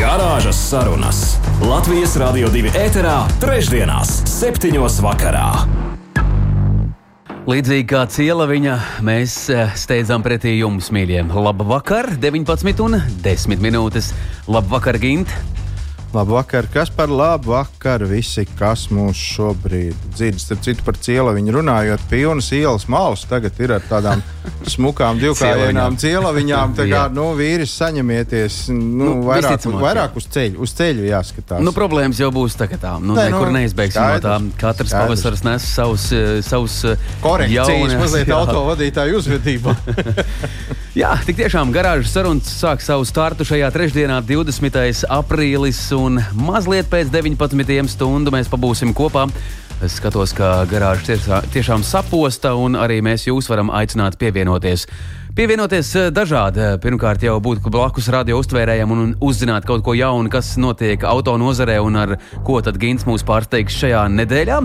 Garāžas sarunas Latvijas Rādio 2 ēterā, trešdienās, septiņos vakarā. Līdzīgi kā ciela mēs eh, steidzam pretī jums, mīļie. Labvakar, 19 un 10 minūtes. Labvakar, Gint! Labvakar, kas par labu vakaru visi, kas mūs šobrīd dzird. Starp citu, par cielaviņu runājot, pilnas ielas malas tagad ir ar tādām smukām divkājainām cielaviņām. Tā kā nu, vīris saņemieties nu, nu, vairāk, vairāk uz ceļu, uz ceļu jāskatās. Nu, problēmas jau būs tagad tā. Nu, Nē, nekur nu, neizbeigsim no tā. Katrs skaidrs. pavasaris nes savus, eh, savus eh, korekcijas, mazliet autovadītāju uzvedībā. Jā, tik tiešām garāžas sarunas sāk savu startu šajā trešdienā, 20. aprīlis, un mazliet pēc 19 stundu mēs pabūsim kopā. Es skatos, ka garāža tiešām saposta, un arī mēs jūs varam aicināt pievienoties. Pievienoties eh, dažādi. Pirmkārt, jau būt blakus radio uztvērējiem un uzzināt kaut ko jaunu, kas notiek auto nozarē un ar ko tad Gins mūs pārsteigs šajā nedēļā.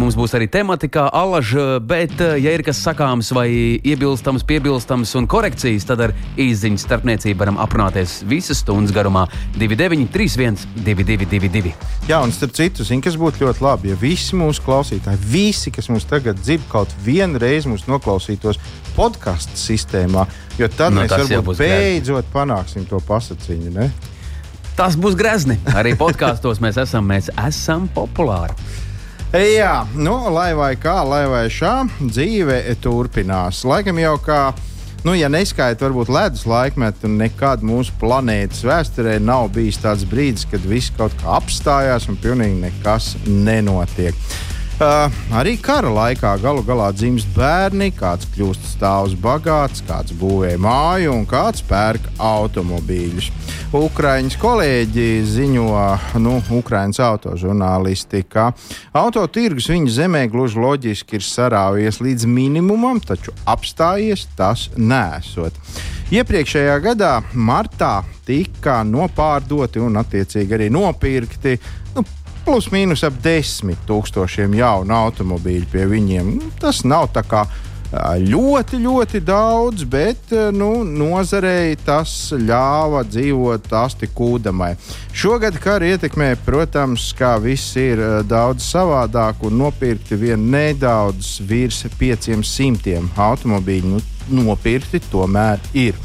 Mums būs arī tematika, alaž, bet, eh, ja ir kas sakāms vai iebilstams, piebilstams un korekcijas, tad ar īziņu starpniecību varam aprunāties visas stundas garumā 2931, 222. Jā, un starp citu, zin, kas būtu ļoti labi, ja visi mūsu klausītāji, visi, kas mūs tagad dzird, kaut vienu reizi mūs noklausītos podkāstu sistēmā, jo tad nu, mēs varbūt beidzot panāksim to pasaciņu. Ne? Tas būs grezni. Arī podkāstos mēs esam, mēs esam populāri. Jā, nu, lai vai kā, lai vai šā, dzīve turpinās. Laikam jau kā, nu, ja neskaita varbūt ledus laikmetu, nekad mūsu planētas vēsturē nav bijis tāds brīdis, kad viss kaut kā apstājās un pilnīgi nekas nenotiek. Uh, arī kara laikā galu galā dzimst bērni, kāds kļūst stāvs bagāts, kāds būvē māju un kāds pērk automobīļus. Ukraiņas kolēģi ziņo, nu, Ukraiņas autožurnālisti, ka autotirgus viņa zemē gluži loģiski ir sarāvies līdz minimumam, taču apstājies tas nesot. Iepriekšējā gadā, martā, tika nopārdoti un, attiecīgi, arī nopirkti nu, plus mīnus ap desmit tūkstošiem jaunu automobīļu pie viņiem. Nu, tas nav tā kā ļoti, ļoti daudz, bet nu, nozarei tas ļāva dzīvot asti kūdamai. Šogad kara ietekmē, protams, kā viss ir daudz savādāk un nopirkti vien nedaudz virs 500 automobīļu. Nu, nopirkti tomēr ir.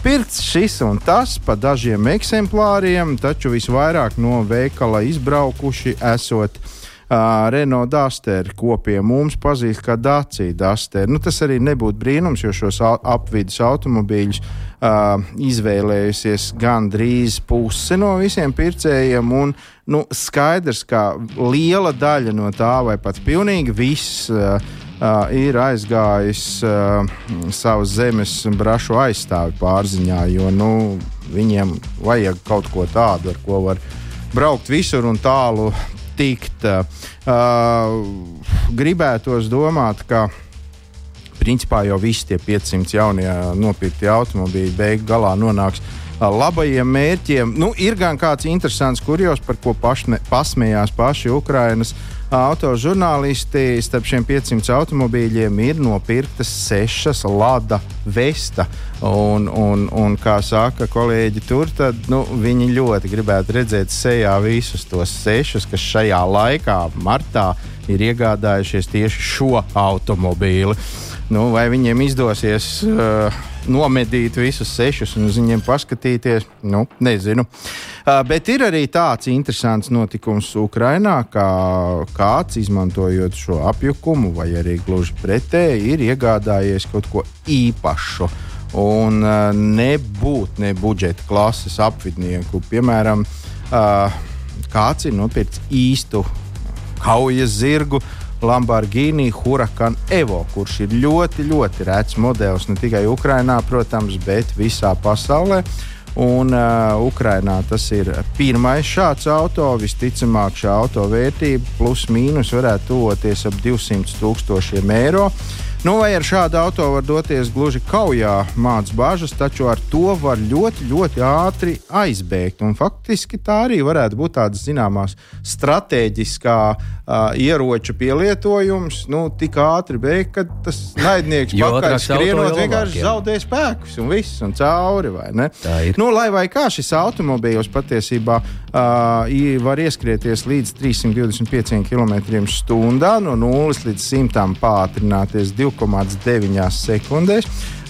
Pirkts šis un tas pa dažiem eksemplāriem, taču visvairāk no veikala izbraukuši esot uh, Renault Duster, ko pie mums pazīst kā Dacia Duster. Nu, tas arī nebūtu brīnums, jo šos apvidus automobīļus uh, izvēlējusies gandrīz puse no visiem pircējiem. Un, nu, skaidrs, ka liela daļa no tā, vai pat pilnīgi viss. Uh, uh, ir aizgājis uh, savas zemes brašu aizstāvi pārziņā, jo nu, viņiem vajag kaut ko tādu, ar ko var braukt visur un tālu tikt. Uh, gribētos domāt, ka principā jau visi tie 500 jaunie nopirktie automobīļi beig galā nonāks labajiem mērķiem. Nu, ir gan kāds interesants kurjos, par ko pašne, pasmējās paši Ukrainas autožurnālisti starp šiem 500 automobīļiem ir nopirktas sešas Lada Vesta. Un, un, un kā saka kolēģi tur, tad nu, viņi ļoti gribētu redzēt sejā visus tos sešus, kas šajā laikā, martā, ir iegādājušies tieši šo automobīli. Nu, vai viņiem izdosies uh, nomedīt visus sešus un uz viņiem paskatīties. Nu, nezinu. Uh, bet ir arī tāds interesants notikums Ukrajinā, kā kāds, izmantojot šo apjukumu, vai arī gluži pretēji, ir iegādājies kaut ko īpašu. Un uh, nebūt ne budžeta klases apvidnieku, piemēram, uh, kāds ir nopircis īstu kaujas zirgu, Lamborghini Huracan Evo, kurš ir ļoti, ļoti rēts modelis ne tikai Ukrajinā, protams, bet visā pasaulē. Un uh, Ukrainā tas ir pirmais šāds auto. Visticamāk, šī auto vērtība plus mīnus varētu tuvoties ap 200 tūkstošiem eiro. Nu, vai ar šādu auto var doties gluži kaujā, mācīt bažas, taču ar to var ļoti, ļoti ātri aizbēgt. Un faktiski tā arī varētu būt tāda zināmās stratēģiskā uh, ieroča pielietojums. Nu, tik ātri bēgt, ka tas naidnieks pakaļ skrienot vienkārši zaudē spēkus un viss un cauri. Nu, lai vai kā šis automobīls patiesībā uh, var ieskrieties līdz 325 km/h, no 0 līdz 100 pātrināties 2 2,9 sekundēs.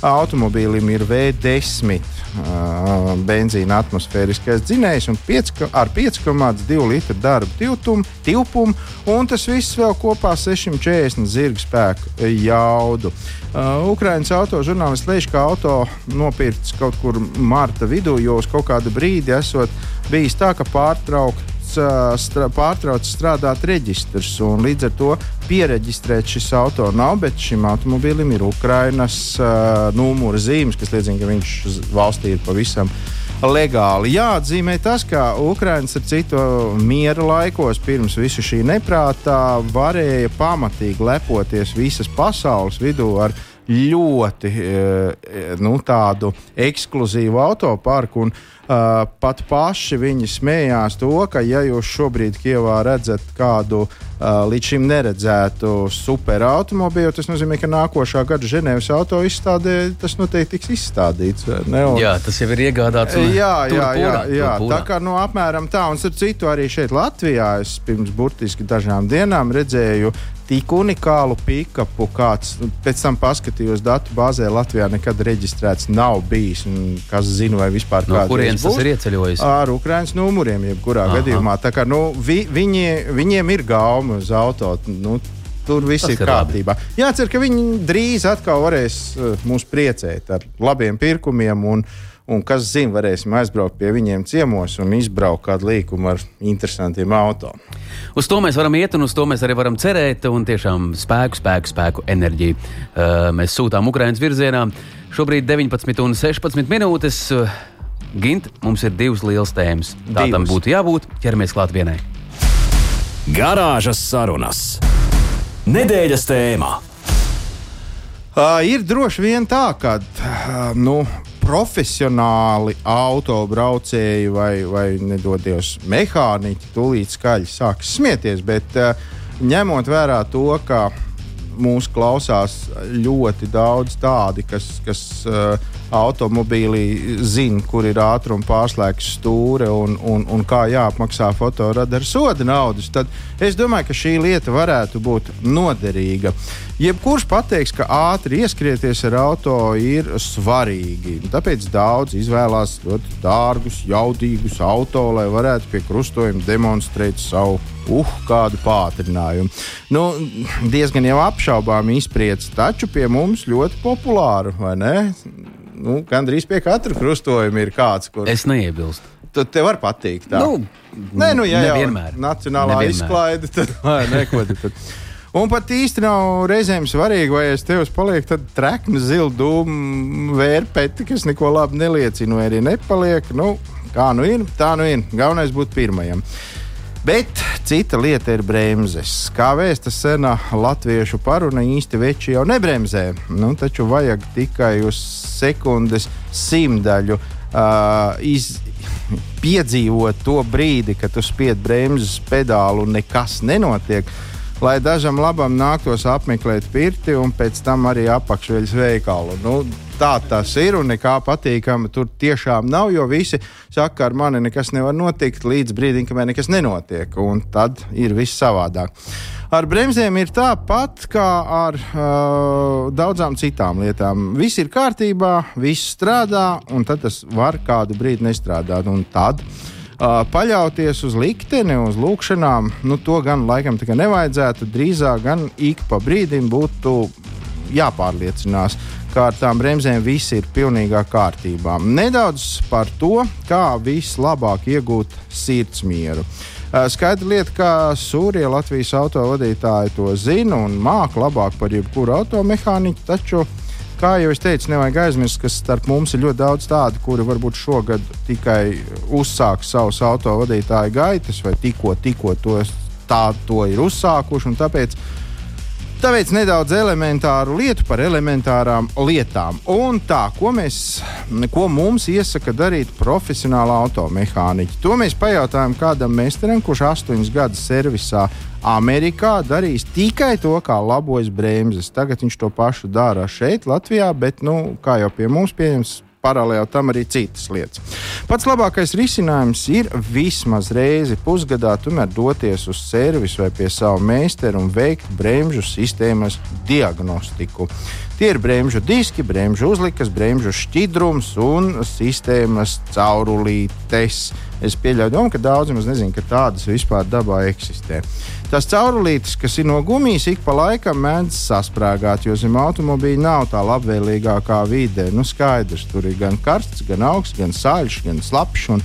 Automobīlim ir V10 uh, benzīna atmosfēriskais dzinējs un 5, ar 5,2 litru darba tiltumu, tilpumu, un tas viss vēl kopā 640 zirga spēku jaudu. Uh, Ukraiņas auto žurnālists Leiš, ka auto nopirkts kaut kur marta vidū, jo uz kaut kādu brīdi esot bijis tā, ka pārtraukt strā, pārtrauc strādāt reģistrs. Līdz ar to pieregistrēt šis auto nav, bet šim automobilim ir Ukrainas uh, numura zīmes, kas liecina, ka viņš valstī ir pavisam legāli. Jāatzīmē tas, ka Ukraiņas ar citu miera laikos, pirms visu šī neprātā, varēja pamatīgi lepoties visas pasaules vidū ar ļoti nu, tādu ekskluzīvu autoparku. Un, Uh, pat paši viņi smējās to, ka, ja jūs šobrīd Kievā redzat kādu uh, līdz šim neredzētu superautomobīlu, tas nozīmē, ka nākošā gada Ženēvas auto izstādē tas noteikti tiks izstādīts. Ne? Un, jā, tas jau ir iegādāts. Jā, jā, jā, jā. tā kā nu, apmēram tā. Un ar citu arī šeit Latvijā es pirms burtiski dažām dienām redzēju tik unikālu pikapu, kāds pēc tam paskatījos datu bāzē Latvijā nekad reģistrēts nav bijis. Kas zina, vai vispār no kurienes tas ir ieceļojis? Ar Ukraiņas numuriem, jebkurā Aha. gadījumā. Tā kā nu, vi, viņi, viņiem ir gauma uz auto. Nu, Tur viss tas ir kārtībā. Labi. Jācer, ka viņi drīz atkal varēs uh, mūs priecēt ar labiem pirkumiem un Un kas zina, varēsim aizbraukt pie viņiem ciemos un izbraukt kādu līkumu ar interesantiem auto. Uz to mēs varam iet, un uz to mēs arī varam cerēt. Un tiešām spēku, spēku, spēku enerģiju uh, mēs sūtām Ukraiņas virzienā. Šobrīd 19 un 16 minūtes. Uh, Gint, mums ir divas lielas tēmas. Tā divas. tam būtu jābūt. Ķeramies klāt vienai. Garāžas sarunas. Nedēļas tēmā. Uh, ir droši vien tā, ka uh, nu, profesionāli autobraucēji vai, vai nedodies mehāniķi, tūlīt skaļi sāks smieties. Bet uh, ņemot vērā to, ka mūsu klausās ļoti daudz tādi, kas, kas uh, automobīlī zina, kur ir ātruma pārslēgts stūre un, un, un kā jāapmaksā fotoradaru soda naudas, tad es domāju, ka šī lieta varētu būt noderīga. Jebkurš pateiks, ka ātri ieskrieties ar auto ir svarīgi. Tāpēc daudz izvēlās ļoti dārgus, jaudīgus auto, lai varētu pie krustojuma demonstrēt savu uh, kādu pātrinājumu. Nu, diezgan jau apšaubām izpriec, taču pie mums ļoti populāru, vai ne? Nu, Gan drīz pie katra krustojuma ir kāds, kurš. Es neiebilstu. Tad tev var patikt. Tā. Nu, Nē, nu, ja jau nacionālā nevienmēr. izklaide, tad neko. Tad. Un pat īsti nav reizēm svarīgi, vai es tev palieku tāda trekna zila dūma vērpēta, kas neko labi neliecina, vai arī nepaliek. Nu, kā nu ir, tā nu ir. Galvenais būt pirmajam. Bet cita lieta ir bremzes. Kā vēsta sena latviešu paruna, īsti veči jau nebremzē. Nu, taču vajag tikai uz sekundes simtaļu uh, iz, piedzīvot to brīdi, kad tu spied bremzes pedālu un nekas nenotiek. Lai dažam labam nāktos apmeklēt pirti un pēc tam arī apakšveļas veikalu. Nu, tā tas ir un nekā patīkama tur tiešām nav, jo visi saka, ka ar mani nekas nevar notikt līdz brīdim, kamēr nekas nenotiek, un tad ir viss savādāk. Ar bremzēm ir tāpat kā ar uh, daudzām citām lietām. Viss ir kārtībā, viss strādā, un tad tas var kādu brīdi nestrādāt. Un tad uh, paļauties uz likteni, uz lūkšanām, nu, to gan laikam nevajadzētu. Drīzāk gan ik pa brīdim būtu jāpārliecinās, ka ar tām bremzēm viss ir pilnīgā kārtībā. Nedaudz par to, kā vislabāk iegūt sirdsmieru. Skaidra lieta, ka Sūrija Latvijas autovadītāji to zina un māca labāk par jebkuru automehāniķu, taču kā jau es teicu, nevajag aizmirst, ka starp mums ir ļoti daudz tādu, kuri varbūt šogad tikai uzsāks savus autovadītāju gaitas, vai tikko, tikko to, tā, to ir uzsākuši. Tāpēc Tāpēc nedaudz elementāru lietu par elementārām lietām. Un tā, ko, mēs, ko mums iesaka darīt profesionāli automehāniķi? To mēs pajautājām kādam meistaram, kurš astoņus gadus servisā Amerikā darīs tikai to, kā labojas bremzes. Tagad viņš to pašu dara šeit, Latvijā, bet, nu, kā jau pie mums pieņems, paralēli tam arī citas lietas. Pats labākais risinājums ir vismaz reizi pusgadā tomēr doties uz servisu vai pie sava meistara un veikt bremžu sistēmas diagnostiku. Tie ir bremžu diski, bremžu uzlikas, bremžu šķidrums un sistēmas caurulītes. Es pieļauju domu, ka daudzi maz nezina, ka tādas vispār dabā eksistē. Tās caurulītes, kas ir no gumijas, ik pa laikam mēdz sasprāgāt, jo zem automobīļa nav tā labvēlīgākā vide. Nu, skaidrs, tur ir gan karsts, gan augsts, gan saļš, gan slapjš. Un,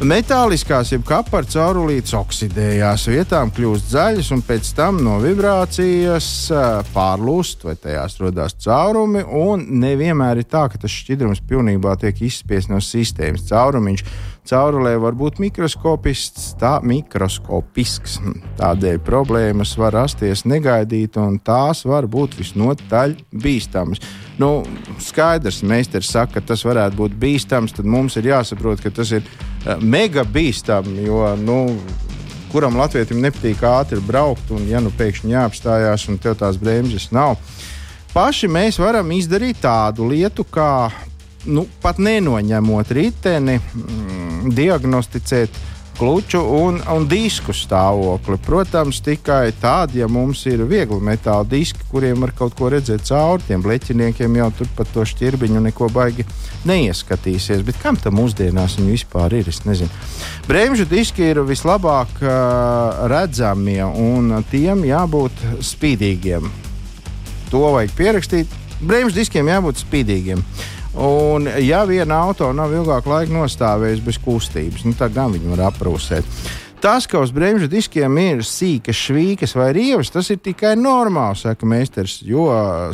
Metāliskās, jeb kapara caurulītes oksidējās, vietām kļūst zaļas, un pēc tam no vibrācijas pārlūst, vai tajās rodas caurumi. Nevienmēr ir tā, ka tas šķidrums pilnībā tiek izspiests no sistēmas. Caurumiņš caurulē var būt mikroskopisks, tā mikroskopisks. Tādēļ problēmas var rasties negaidīt, un tās var būt visnotaļ bīstamas. Nu, skaidrs, meistars saka, ka tas varētu būt bīstams, tad mums ir jāsaprot, ka tas ir mega bīstami. Jo, nu, kuram latvietim nepatīk ātri braukt, un ja nu pēkšņi jāapstājās, un tev tās bremzes nav. Paši mēs varam izdarīt tādu lietu, kā nu, pat nenoņemot riteni, mm, diagnosticēt kluču un, un disku stāvokli. Protams, tikai tādi, ja mums ir viegli metāla diski, kuriem var kaut ko redzēt cauri, tiem bleķiniekiem jau tur pat to šķirbiņu neko baigi neieskatīsies. Bet kam tam mūsdienās viņi vispār ir? Es nezinu. Bremžu diski ir vislabāk uh, redzamie un tiem jābūt spīdīgiem. To vajag pierakstīt. Bremžu diskiem jābūt spīdīgiem. Un, ja viena auto nav ilgāku laiku nostāvējusi bez kustības, nu, tad gan viņi var aprūsēt. Tas, ka uz bremžu diskiem ir sīkas švīkas vai rievas, tas ir tikai normāli, saka meistars. Jo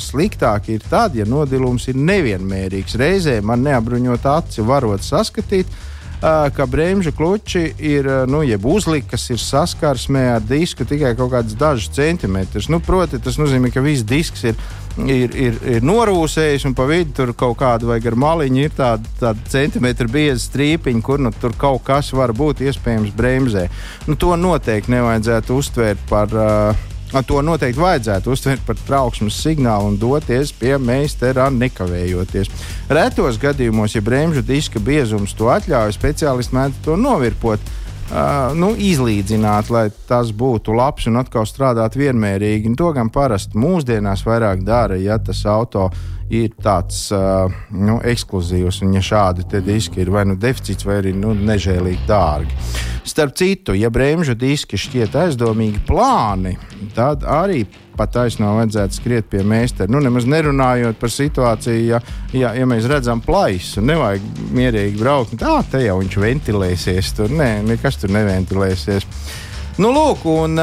sliktāk ir tad, ja nodilums ir nevienmērīgs. Reizē man neapbruņot aci varot saskatīt, ka bremžu kluči ir, nu, jeb uzlikas ir saskarsmē ar disku tikai kaut kādus dažus centimetrus. Nu, proti, tas nozīmē, ka viss disks ir ir, ir, ir norūsējis, un pa vidu tur kaut kāda vai gar maliņa ir tāda, tāda centimetra bieza strīpiņa, kur nu, tur kaut kas var būt iespējams bremzē. Nu, to noteikti nevajadzētu uztvērt par. Uh, To noteikti vajadzētu uztvert par trauksmes signālu un doties pie meistara nekavējoties. Retos gadījumos, ja bremžu diska biezums to atļauj, speciālisti mēdz to novirpot. Uh, nu, izlīdzināt, lai tas būtu labs un atkal strādāt vienmērīgi. Un to gan parasti mūsdienās vairāk dara, ja tas auto ir tāds uh, nu, ekskluzīvs, un ja šādi diski ir vai nu deficīts, vai arī nu, nežēlīgi dārgi. Starp citu, ja bremžu diski šķiet aizdomīgi plāni, tad arī pat taisnā vajadzētu skriet pie meistara. Nu, nemaz nerunājot par situāciju, ja, ja, ja mēs redzam plaisu, nevajag mierīgi braukt. Tā te jau viņš ventilēsies. Tur nē, nekas tur neventilēsies. Nu, lūk, un,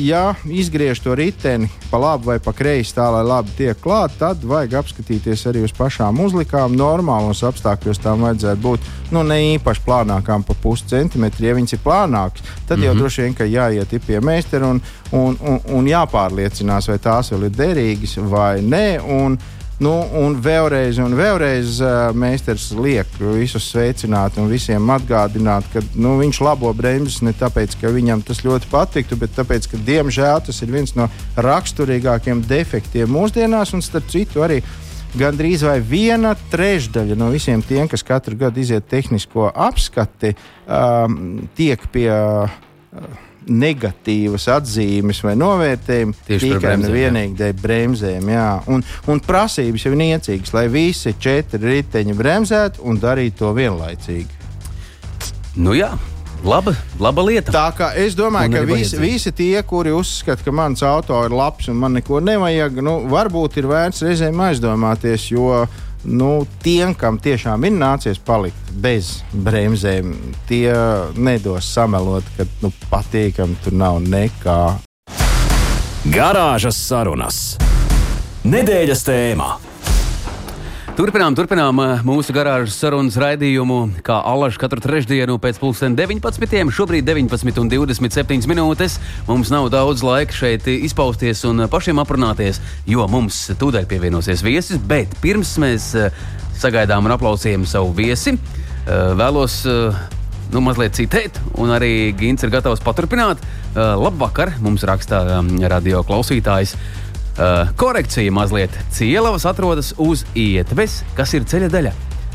ja izgriež to riteni pa labi vai pa kreisi, tā lai labi tiek klāta, tad vajag apskatīties arī uz pašām uzlikām. Normālos apstākļos tām vajadzētu būt nu, ne īpaši plānākām, pa puscentimetru. Ja viņas ir plānākas, tad mm -hmm. jau mhm. droši vien jāiet pie meistara un, un, un, un jāpārliecinās, vai tās vēl ir derīgas vai nē. Un, Nu, un vēlreiz, un vēlreiz uh, meistars liek visus sveicināt un visiem atgādināt, ka nu, viņš labo bremzes ne tāpēc, ka viņam tas ļoti patiktu, bet tāpēc, ka diemžēl tas ir viens no raksturīgākiem defektiem mūsdienās, un starp citu arī gandrīz vai viena trešdaļa no visiem tiem, kas katru gadu iziet tehnisko apskati, um, tiek pie. Uh, negatīvas atzīmes vai novērtējumi tikai un vienīgi dēļ bremzēm. Jā. Un, un prasības jau ir niecīgas, lai visi četri riteņi bremzētu un darītu to vienlaicīgi. Nu jā, Laba, laba lieta. Tā kā es domāju, ka visi, visi tie, kuri uzskata, ka mans auto ir labs un man neko nevajag, nu, varbūt ir vērts reizēm aizdomāties, jo nu, tiem, kam tiešām ir nācies palikt bez bremzēm, tie nedos samelot, ka nu, patīkami tur nav nekā. Garāžas sarunas. Nedēļas tēmā. Turpinām, turpinām mūsu garāžas sarunas raidījumu, kā alaži katru trešdienu pēc pusdien 19. Šobrīd 19,27 minūtes. Mums nav daudz laika šeit izpausties un pašiem aprunāties, jo mums tūdaļ pievienosies viesis. Bet pirms mēs sagaidām un aplausījam savu viesi, vēlos nu, mazliet citēt, un arī Gins ir gatavs paturpināt. Labvakar, mums raksta radio klausītājs. Uh, korekcija mazliet. Cielavas atrodas uz ietves, kas ir ceļa daļa.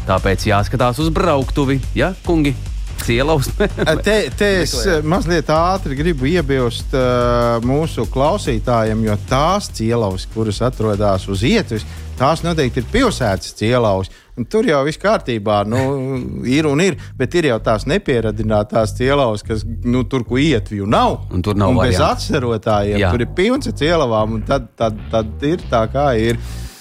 Tāpēc jāskatās uz brauktuvi, ja, kungi? Cielavs. te, te es mazliet ātri gribu iebilst uh, mūsu klausītājiem, jo tās cielavas, kuras atrodas uz ietves, tās noteikti ir pilsētas cielavas. Tur jau viss kārtībā, nu, ir un ir, bet ir jau tās nepieradinātās cielavas, kas nu, tur, kur ietvju nav. Un tur nav bez atcerotājiem. Jā. Tur ir pilns ar cielavām, un tad, tad, tad ir tā, kā ir.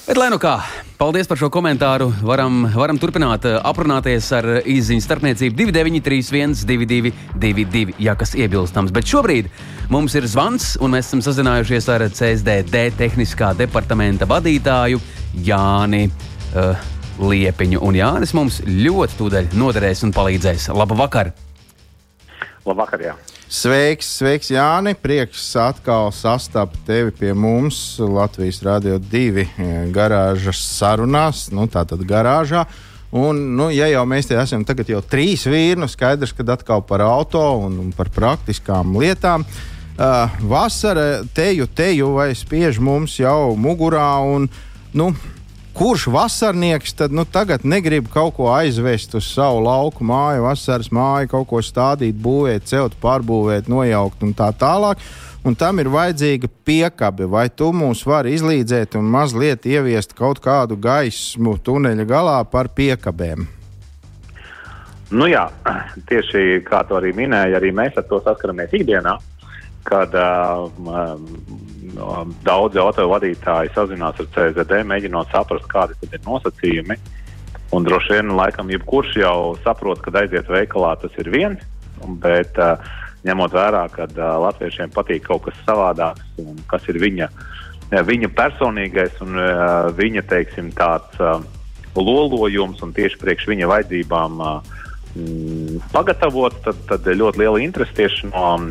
Bet, lai nu kā, paldies par šo komentāru. Varam, varam turpināt eh, aprunāties ar izziņu starpniecību 2931, 222, ja kas iebilstams. Bet šobrīd mums ir zvans, un mēs esam sazinājušies ar CSDD tehniskā departamenta vadītāju Jāni. Uh, liepiņu. Un Jānis mums ļoti tūdaļ noderēs un palīdzēs. Labu vakar! Labvakar, jā. Sveiks, sveiks, Jāni. Prieks atkal sastapt tevi pie mums Latvijas Rādio 2 eh, garāžas sarunās. Nu, tā tad garāžā. Un, nu, ja jau mēs te esam tagad jau trīs vīri, nu skaidrs, ka atkal par auto un, un par praktiskām lietām. Uh, vasara teju, teju vai spiež mums jau mugurā. Un, nu, kurš vasarnieks tad nu, tagad negrib kaut ko aizvest uz savu lauku māju, vasaras māju, kaut ko stādīt, būvēt, celt, pārbūvēt, nojaukt un tā tālāk. Un tam ir vajadzīga piekabe, vai tu mums vari izlīdzēt un mazliet ieviest kaut kādu gaismu tuneļa galā par piekabēm. Nu jā, tieši kā to arī minēja, arī mēs ar to saskaramies ikdienā, kad uh, daudzi autovadītāji sazinās ar CZD, mēģinot saprast, kādi ir nosacījumi. Un droši vien, laikam, jebkurš jau saprot, ka aiziet veikalā tas ir viens, bet uh, ņemot vērā, ka uh, latviešiem patīk kaut kas savādāks, un kas ir viņa, viņa personīgais un uh, viņa, teiksim, tāds uh, lolojums un tieši priekš viņa vajadzībām uh, mm, pagatavots, tad, tad ļoti liela interese tieši no um,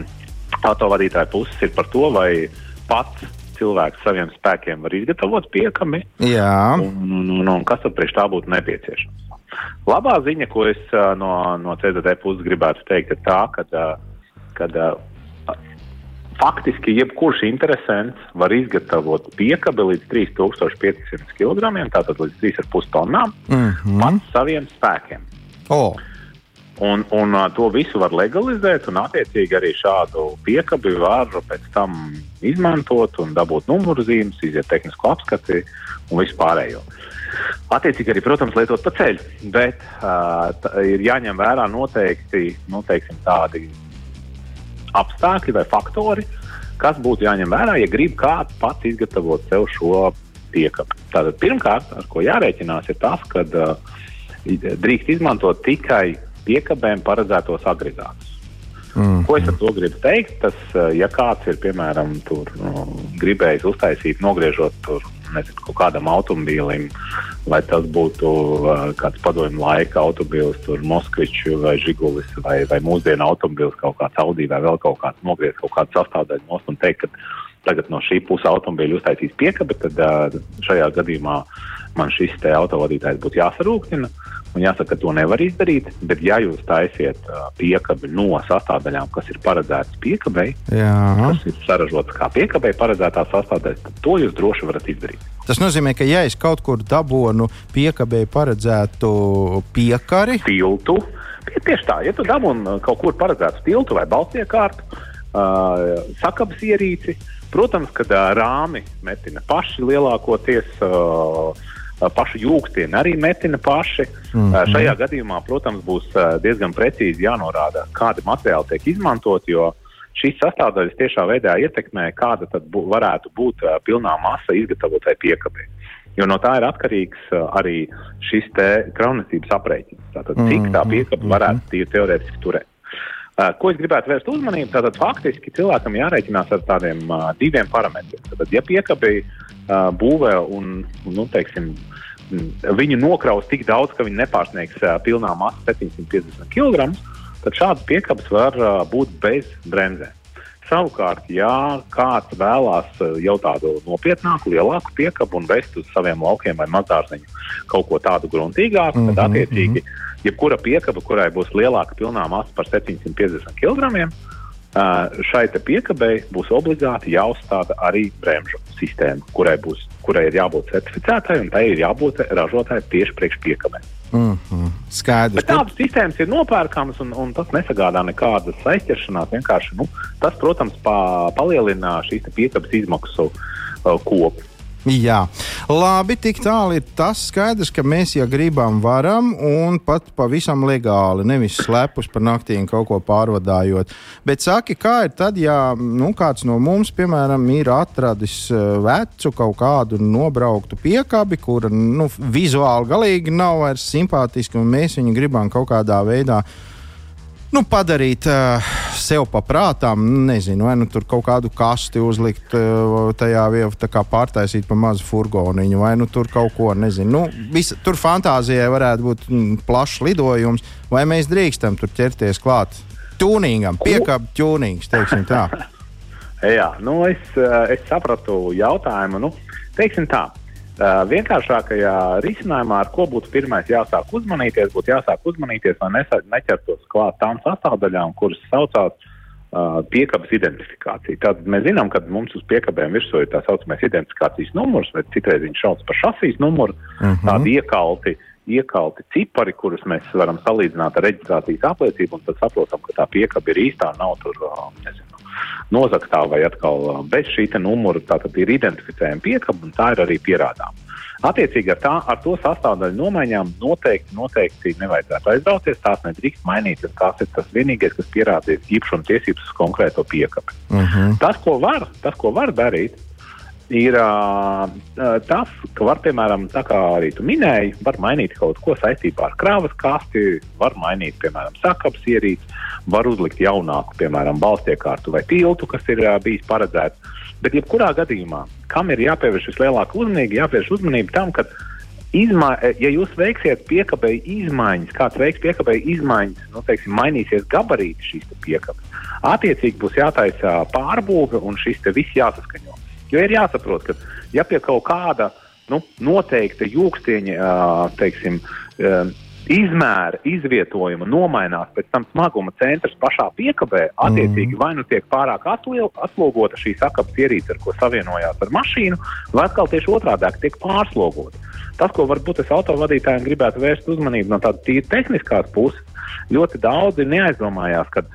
autovadītāja puses ir par to, vai pats cilvēks saviem spēkiem var izgatavot piekami. Jā. Un, un, un, un kas tad priekš tā būtu nepieciešams? Labā ziņa, ko es no, no CZD puses gribētu teikt, ir tā, ka uh, faktiski jebkurš interesants var izgatavot piekabi līdz 3500 kg, tātad līdz 3,5 tonnām, mm -hmm. pats saviem spēkiem. Oh. Un, un to visu var legalizēt, un attiecīgi arī šādu piekabi var pēc tam izmantot un dabūt numuru zīmes, iziet tehnisko apskati un visu pārējo. Attiecīgi arī, protams, lietot pa ceļu, bet uh, ir jāņem vērā noteikti nu, teiksim, tādi apstākļi vai faktori, kas būtu jāņem vērā, ja grib kāds pats izgatavot sev šo piekabi. Tātad pirmkārt, ar ko jārēķinās, ir tas, ka uh, drīkst izmantot tikai piekabēm paredzētos agregātus. Mm. Ko es ar to gribu teikt? Tas, eh, ja kāds ir piemēram tur, nu, gribējis uztaisīt, nogriežot tur, nezinu, kaut kādam automobīlim, vai tas būtu uh, kāds padomju laika automobīls, Moskvičs vai Žigulis, vai, vai mūsdienu automobīls, kaut kāds Audi vai vēl kaut kāds nogriezt kaut kādu sastāvdaļu nost un teikt, ka tagad no šī puses automobīļa uztaisīs piekabi, tad uh, šajā gadījumā man šis autovadītājs būtu jāsarūktina. Un jāsaka, ka to nevar izdarīt, bet ja jūs taisiet piekabi no sastāvdaļām, kas ir paredzētas piekabei, kas ir saražotas kā piekabei paredzētās sastāvdaļas, tad to jūs droši varat izdarīt. Tas nozīmē, ka ja es kaut kur dabūnu piekabei paredzētu piekari, tiltu, tieši tā, ja tu dabūni kaut kur paredzētu tiltu vai balstiekārtu, uh, sakabas ierīci, protams, ka uh, rāmi metina paši lielākoties. Uh, pašu jūgstieni arī metina paši. Mm -hmm. Šajā gadījumā, protams, būs diezgan precīzi jānorāda, kādi materiāli tiek izmantoti, jo šīs sastāvdaļas tiešā veidā ietekmē, kāda tad bū, varētu būt pilnā masa izgatavotai piekabei. Jo no tā ir atkarīgs arī šis krāpniecības aprēķins. Tātad, cik tā mhm. piekaba varētu tīri teorētiski turēt. Uh, ko es gribētu vērst uzmanību? Tātad faktiski cilvēkam jārēķinās ar tādiem uh, diviem parametriem. Tātad, ja piekabei uh, būvē un, nu, teiksim, viņu nokraus tik daudz, ka viņi nepārsniegs pilnā masa 750 kg, tad šādas piekabes var būt bez bremzēm. Savukārt, ja kāds vēlās jau tādu nopietnāku, lielāku piekabu un vest uz saviem laukiem vai mazdārziņu kaut ko tādu gruntīgāku, mm -hmm, tad attiecīgi mm -hmm. jebkura piekaba, kurai būs lielāka pilnā masa par 750 kg, šai piekabei būs obligāti jāuzstāda arī bremžu sistēma, kurai, būs, kurai ir jābūt certificētai un tai ir jābūt ražotāji tieši priekš piekabē. Mm -hmm. Skaidrs. Bet tādas sistēmas ir nopērkamas un, un tas nesagādā nekādas aizķeršanās. Vienkārši nu, tas, protams, pa, palielina šīs piekabes izmaksu uh, kopu. Jā, labi, tik tālu ir tas. Skaidrs, ka mēs, ja gribam, varam un pat pavisam legāli, nevis slepus par naktīm kaut ko pārvadājot. Bet saki, kā ir tad, ja nu, kāds no mums, piemēram, ir atradis eh, vecu kaut kādu nobrauktu piekabi, kura nu, vizuāli galīgi nav vairs simpātiska, un mēs viņu gribam kaut kādā veidā nu, padarīt uh, sev paprātām, nezinu, vai nu tur kaut kādu kasti uzlikt uh, tajā vietā, kā pārtaisīt pa mazu furgoniņu, vai nu tur kaut ko, nezinu. Nu, visa, tur fantāzijai varētu būt mm, plašs lidojums, vai mēs drīkstam tur ķerties klāt tūnīgam, piekāpju tūnīgs, teiksim tā. Jā, nu es, es sapratu jautājumu. Nu, teiksim tā, Uh, vienkāršākajā risinājumā, ar ko būtu pirmais jāsāk uzmanīties, būtu jāsāk uzmanīties, lai neķertos klāt tām sastāvdaļām, kuras saucās uh, piekabes identifikācija. Tātad mēs zinām, ka mums uz piekabēm virsū ir tā saucamais identifikācijas numurs, vai citreiz viņš sauc par šasijas numuru, uh mhm. -huh. tādi iekalti. Iekalti cipari, kurus mēs varam salīdzināt ar reģistrācijas apliecību, un tad saprotam, ka tā piekaba ir īstā, nav tur nezinu, nozaktā vai atkal bez šī numura. Tā tad ir identificējama piekaba un tā ir arī pierādāma. Attiecīgi ar, tā, ar to sastāvdaļu nomaiņām noteikti, noteikti nevajadzētu aizrauties. Tās nedrīkst mainīt. Tas ir tas vienīgais, kas pierādīs īpašuma tiesības uz konkrēto piekabi. Uh mhm. -huh. tas, ko var, tas, ko var darīt, ir uh, tas, ka var, piemēram, tā kā arī tu minēji, var mainīt kaut ko saistībā ar krāvas kasti, var mainīt, piemēram, sakabs ierīci, var uzlikt jaunāku, piemēram, balstiekārtu vai tiltu, kas ir uh, bijis paredzēts. Bet, jebkurā gadījumā, kam ir jāpievērš vislielākā uzmanība, jāpievērš uzmanība tam, ka, izmā, ja jūs veiksiet piekabēji izmaiņas, kāds veiks piekabēji izmaiņas, nu, teiksim, mainīsies gabarīti šīs piekabes, attiecīgi būs jātaisa pārbūve un šis viss jāsaskaņo. Jo ir jāsaprot, ka ja pie kaut kāda nu, noteikta jūkstieņa, teiksim, izmēra, izvietojuma nomainās pēc tam smaguma centrs pašā piekabē, attiecīgi mm. vai nu tiek pārāk atlogota šī sakabas ierīce, ar ko savienojās ar mašīnu, vai atkal tieši otrādi tiek pārslogota. Tas, ko varbūt es autovadītājiem gribētu vērst uzmanību no tādas tīri tehniskās puses, ļoti daudzi neaizdomājās, ka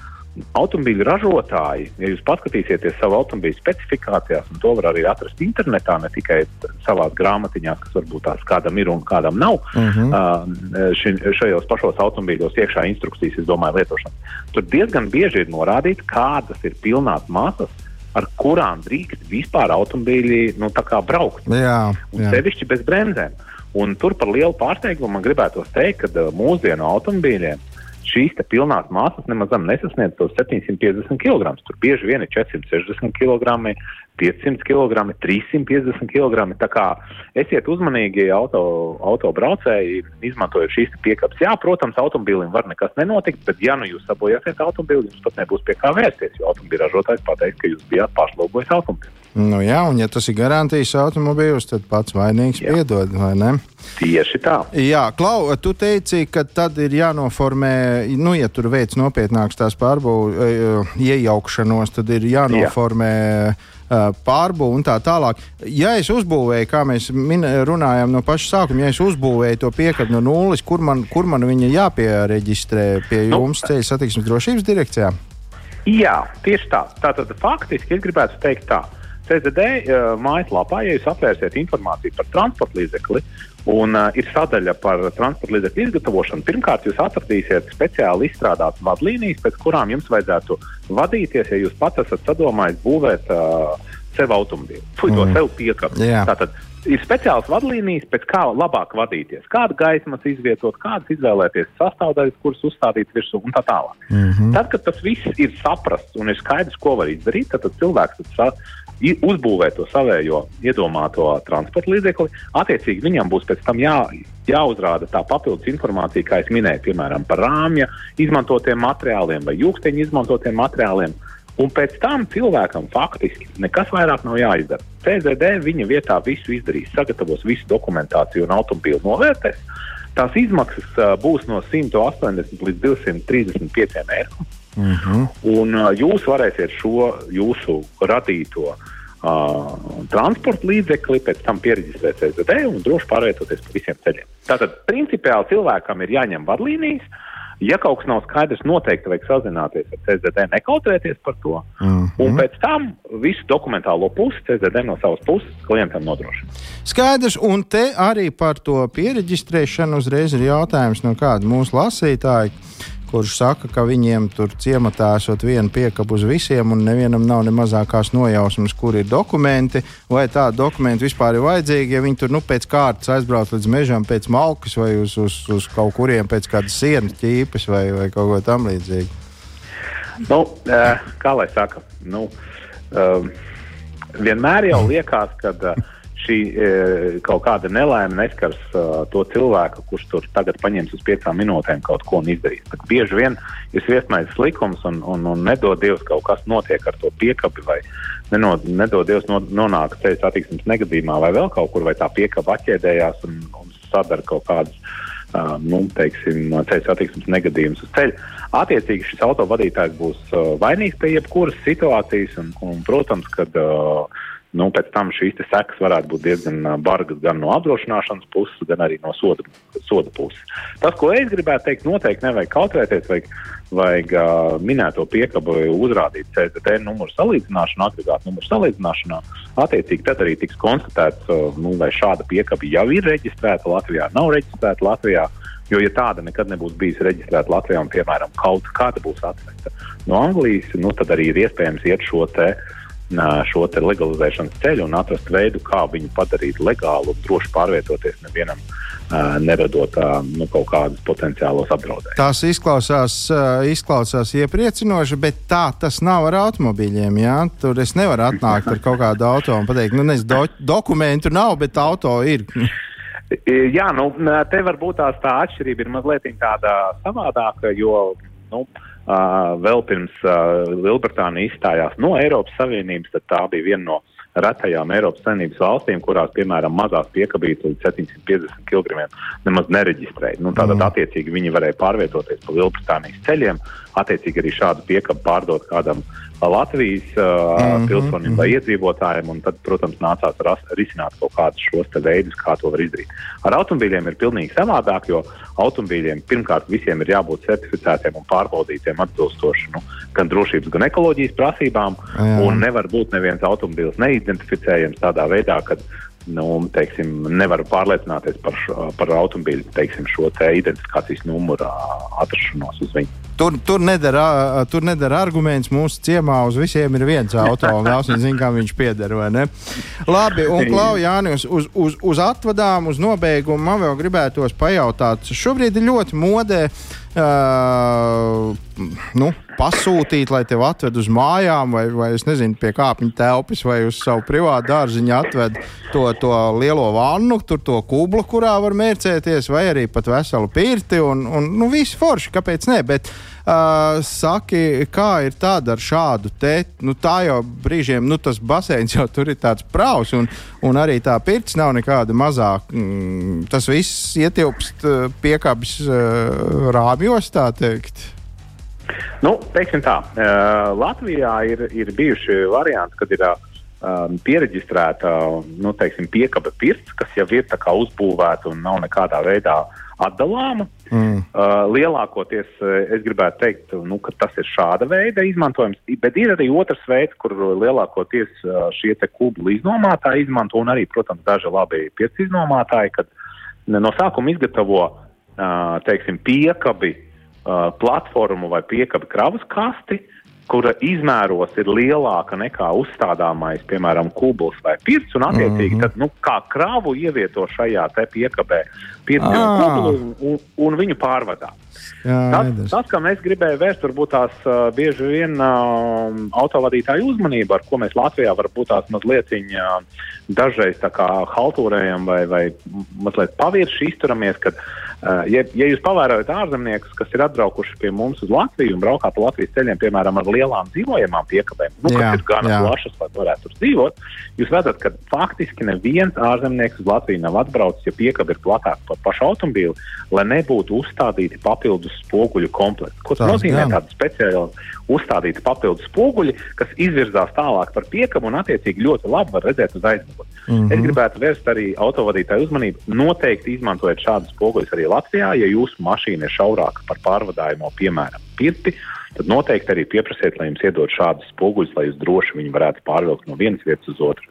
Automobīļu ražotāji, ja jūs paskatīsieties savu automobīļu specifikācijās, un to var arī atrast internetā, ne tikai savā grāmatiņā, kas varbūt tās kādam ir un kādam nav, uh -huh. uh, ši, šajos pašos automobīļos iekšā instrukcijas, es domāju, lietošanas. Tur diezgan bieži ir norādīts, kādas ir pilnās masas, ar kurām drīkst vispār automobīļi nu, braukt. Jā, un jā. sevišķi bez bremzēm. Un tur par lielu pārsteigumu man gribētu teikt, ka uh, mūsdienu automobīļiem šīs pilnās masas nemaz nesasniedz tos 750 kg. Tur bieži vien ir 460 kg, 500 kg, 350 kg. Tā kā esiet uzmanīgi auto, autobraucēji, izmantojot šīs piekabes. Jā, protams, automobīlim var nekas nenotikt, bet ja nu jūs sabojāsiet automobīli, jums pat nebūs pie kā vērsties, jo automobīļa ražotājs pateiks, ka jūs bijāt pārslogojis automobīlu. Nu jā, un ja tas ir garantijas automobīls, tad pats vainīgs jā. piedod, vai ne? Tieši tā. Jā, Klau, tu teici, ka tad ir jānoformē, nu, ja tur veids nopietnāks tās pārbūves, e, iejaukšanos, tad ir jānoformē. Jā pārbūve un tā tālāk. Ja es uzbūvēju, kā mēs min, runājām no paša sākuma, ja es uzbūvēju to piekāpi no nulles, kur man, kur man viņa jāpiereģistrē pie nu, jums ceļu satiksmes drošības direkcijā? Jā, tieši tā. Tātad faktiski es gribētu teikt tā. CZD uh, mājaslapā, ja jūs atvērsiet informāciju par transporta līdzekli, un uh, ir sadaļa par transporta līdzekļu izgatavošanu, pirmkārt, jūs atradīsiet speciāli izstrādātas vadlīnijas, pēc kurām jums vajadzētu vadīties, ja jūs pats esat sadomājis būvēt uh, sev automobīlu, to mm. sev piekāpju. Tātad ir speciāls vadlīnijas, pēc kā labāk vadīties, kādu gaismas izvietot, kādas izvēlēties sastāvdaļas, kuras uzstādīt virsū un tā tālāk. Mm -hmm. Tad, kad tas viss ir saprasts un ir skaidrs, ko var izdarīt, tad, tad cilvēks tad sa, uzbūvēt to savējo iedomāto transporta līdzekli. Attiecīgi viņam būs pēc tam jā, jāuzrāda tā papildus informācija, kā es minēju, piemēram, par rāmja izmantotiem materiāliem vai jūksteņa izmantotiem materiāliem. Un pēc tam cilvēkam faktiski nekas vairāk nav jāizdara. CZD viņa vietā visu izdarīs, sagatavos visu dokumentāciju un automobīlu novērtēs. Tās izmaksas uh, būs no 180 līdz 235 eiro. Mm -hmm. Un uh, jūs varēsiet šo jūsu radīto uh, transporta līdzekli pēc tam pieregistrēt CZD un droši pārvietoties pa visiem ceļiem. Tātad, principiāli cilvēkam ir jāņem vadlīnijas. Ja kaut kas nav skaidrs, noteikti vajag sazināties ar CZD, nekautrēties par to. Mm -hmm. Un pēc tam visu dokumentālo pusi CZD no savas puses klientam nodrošina. Skaidrs, un te arī par to pieregistrēšanu uzreiz ir jautājums no kāda mūsu lasītāja kurš saka, ka viņiem tur ciematā esot viena piekaba uz visiem, un nevienam nav ne mazākās nojausmas, kur ir dokumenti, vai tādi dokumenti vispār ir vajadzīgi, ja viņi tur nu, pēc kārtas aizbrauc līdz mežam, pēc malkas vai uz, uz, uz kaut kuriem pēc kādas sienas ķīpes vai, vai kaut ko tam līdzīgu. Nu, kā lai saka, nu, vienmēr jau liekas, ka šī e, kaut kāda nelaime neskars uh, to cilvēku, kurš tur tagad paņems uz piecām minūtēm kaut ko un izdarīs. Bet bieži vien ir sviestmaiņas likums un, un, un nedod Dievs kaut kas notiek ar to piekabi vai nenod, nedod Dievs no, nonāk ceļu satiksmes negadījumā vai vēl kaut kur, vai tā piekaba atķēdējās un, un sadara kaut kādas. Uh, nu, teiksim, ceļu satiksmes negadījums uz ceļa. Attiecīgi šis autovadītājs būs uh, vainīgs pie jebkuras situācijas, un, un protams, kad uh, nu, pēc tam šīs sekas varētu būt diezgan bargas gan no apdrošināšanas puses, gan arī no soda, soda puses. Tas, ko es gribētu teikt, noteikti nevajag kautrēties, vajag, vajag uh, minēto piekabu uzrādīt CZT numuru salīdzināšanā, agregātu numuru salīdzināšanā. Attiecīgi tad arī tiks konstatēts, uh, nu, vai šāda piekaba jau ir reģistrēta Latvijā, nav reģistrēta Latvijā. Jo, ja tāda nekad nebūs bijusi reģistrēta Latvijā, un, piemēram, kaut kāda būs atvesta no Anglijas, nu, tad arī ir iespējams iet šo te uh, šo legalizēšanas ceļu un atrast veidu, kā viņu padarīt legālu un droši pārvietoties nevienam. Neradot nu, kaut kādus potenciālus apdraudējumus. Tās izklausās, izklausās iepriecinoši, bet tā tas nav ar automobīļiem. Jā? Tur es nevaru atnākt ar kaut kādu auto un pateikt, nu, nezinu, do, dokumentu nav, bet auto ir. Jā, nu, te varbūt tā atšķirība ir mazliet tāda savādāka, jo nu, Uh, vēl pirms Lielbritānija izstājās no Eiropas Savienības, tad tā bija viena no retajām Eiropas Savienības valstīm, kurās, piemēram, mazās piekabītes līdz 750 kg nemaz nereģistrēja. Nu, tātad, mm. attiecīgi, viņi varēja pārvietoties pa Lielbritānijas ceļiem, attiecīgi arī šādu piekabu pārdot kādam Latvijas uh, mm -hmm. pilsonim vai iedzīvotājiem, un tad, protams, nācās ras, risināt kaut kādus šos veidus, kā to var izdarīt. Ar automobīļiem ir pilnīgi savādāk, jo automobīļiem pirmkārt visiem ir jābūt certificētiem un pārbaudītiem atbilstoši nu, gan drošības, gan ekoloģijas prasībām, Jā. un nevar būt neviens automobīls neidentificējams tādā veidā, ka nu, teiksim, nevaru pārliecināties par, šo, par automobīļu teiksim, šo te identifikācijas numuru atrašanos uz viņu. Tur, tur, nedara, nedara arguments. Mūsu ciemā uz visiem ir viens auto, un daudz nezinu, kam viņš pieder. Labi, un Klau, Jānis, uz, uz, uz atvadām, uz nobeigumu man vēl gribētos pajautāt. Šobrīd ir ļoti modē. Uh, nu, pasūtīt, lai tevi atved uz mājām, vai, vai es nezinu, pie kāpņu telpas, vai uz savu privātu dārziņu atved to, to lielo vannu, tur to kublu, kurā var mērcēties, vai arī pat veselu pirti. Un, un, nu, viss forši, kāpēc ne? Bet, Uh, saki, kā ir tāda ar šādu te? Nu, tā jau brīžiem, nu, tas baseins jau tur ir tāds praus, un, un arī tā pirts nav nekāda mazāka. Mm, tas viss ietilpst piekāpjas uh, rāmjos, tā teikt. Nu, teiksim tā, uh, Latvijā ir, ir bijuši varianti, kad ir um, pieregistrēta nu, teiksim, piekaba pirts, kas jau ir uzbūvēta un nav nekādā veidā atdalāma. Mm. Uh, lielākoties es gribētu teikt, nu, ka tas ir šāda veida izmantojums, bet ir arī otrs veids, kur lielākoties uh, šie kubu iznomātāji izmanto, un arī, protams, daži labi pirts iznomātāji, kad no sākuma izgatavo uh, teiksim, piekabi uh, platformu vai piekabi kravas kasti, kura izmēros ir lielāka nekā uzstādāmais, piemēram, kubls vai pirts, un attiecīgi mm -hmm. tad, nu, kā kravu ievieto šajā te piekabē pirts ah. kublu un, un viņu pārvadā. Tas, tas, kā mēs gribējām vērst, varbūt tās uh, bieži vien uh, autovadītāju uzmanību, ar ko mēs Latvijā varbūt tās mazliet uh, dažreiz tā kā haltūrējam vai, vai mazliet pavirši izturamies, kad Uh, ja, ja jūs pavērojat ārzemniekus, kas ir atbraukuši pie mums uz Latviju un braukā pa Latvijas ceļiem, piemēram, ar lielām dzīvojamām piekabēm, nu, jā, kas ir gan plašas, lai varētu tur dzīvot, jūs redzat, ka faktiski neviens ārzemnieks uz Latviju nav atbraucis, ja piekaba ir platāka par pašu automobīlu, lai nebūtu uzstādīti papildus spoguļu komplekti. Ko tas nozīmē? Tāda speciāla uzstādīta papildus spoguļi, kas izvirzās tālāk par piekabu un attiecīgi ļoti labi var redzēt uz aizmuguri. Mm -hmm. Es gribētu vērst arī autovadītāju uzmanību. Noteikti izmantojiet šādus spoguļus arī Latvijā, ja jūsu mašīna ir šaurāka par pārvadājumu, piemēram, pirti. Tad noteikti arī pieprasiet, lai jums iedod šādus spoguļus, lai jūs droši viņu varētu pārvilkt no vienas vietas uz otru.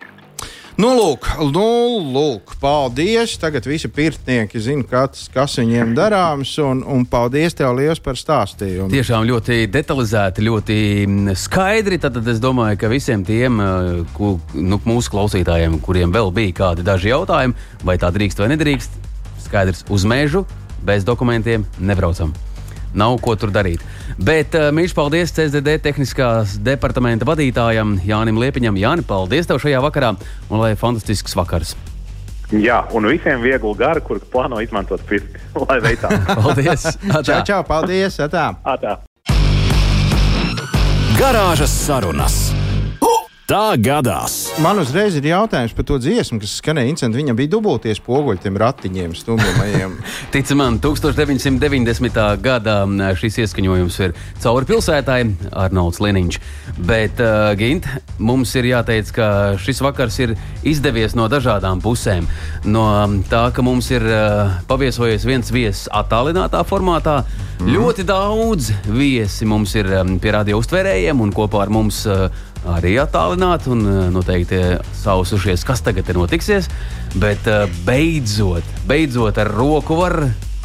Nu, lūk, nu, lūk, paldies. Tagad visi pirtnieki zina, kas, kas viņiem darāms. Un, un paldies tev liels par stāstījumu. Tiešām ļoti detalizēti, ļoti mm, skaidri. Tad, tad es domāju, ka visiem tiem eh, ku, nu, mūsu klausītājiem, kuriem vēl bija kādi daži jautājumi, vai tā drīkst vai nedrīkst, skaidrs, uz mežu bez dokumentiem nebraucam nav ko tur darīt. Bet uh, mīļš paldies CSDD tehniskās departamenta vadītājam Jānim Liepiņam. Jāni, paldies tev šajā vakarā un lai fantastisks vakars! Jā, un visiem viegli gari, kur plāno izmantot pirksti. Lai veicā. paldies! Čau, čau, paldies! Atā. Atā. Garāžas sarunas! Tā gadās. Man uzreiz ir jautājums par to dziesmu, kas skanēja incidentā. Viņam bija dubulties poguļi tiem ratiņiem, stumjumajiem. Tic man, 1990. gadā šis ieskaņojums ir cauri pilsētai Arnolds Liniņš. Bet, uh, Gint, mums ir jāteic, ka šis vakars ir izdevies no dažādām pusēm. No tā, ka mums ir uh, paviesojies viens viesis attālinātā formātā. Mm. Ļoti daudz viesi mums ir um, pie radio uztvērējiem un kopā ar mums uh, arī attālināti un eh, noteikti sausušies, kas tagad ir notiksies. Bet eh, beidzot, beidzot ar roku var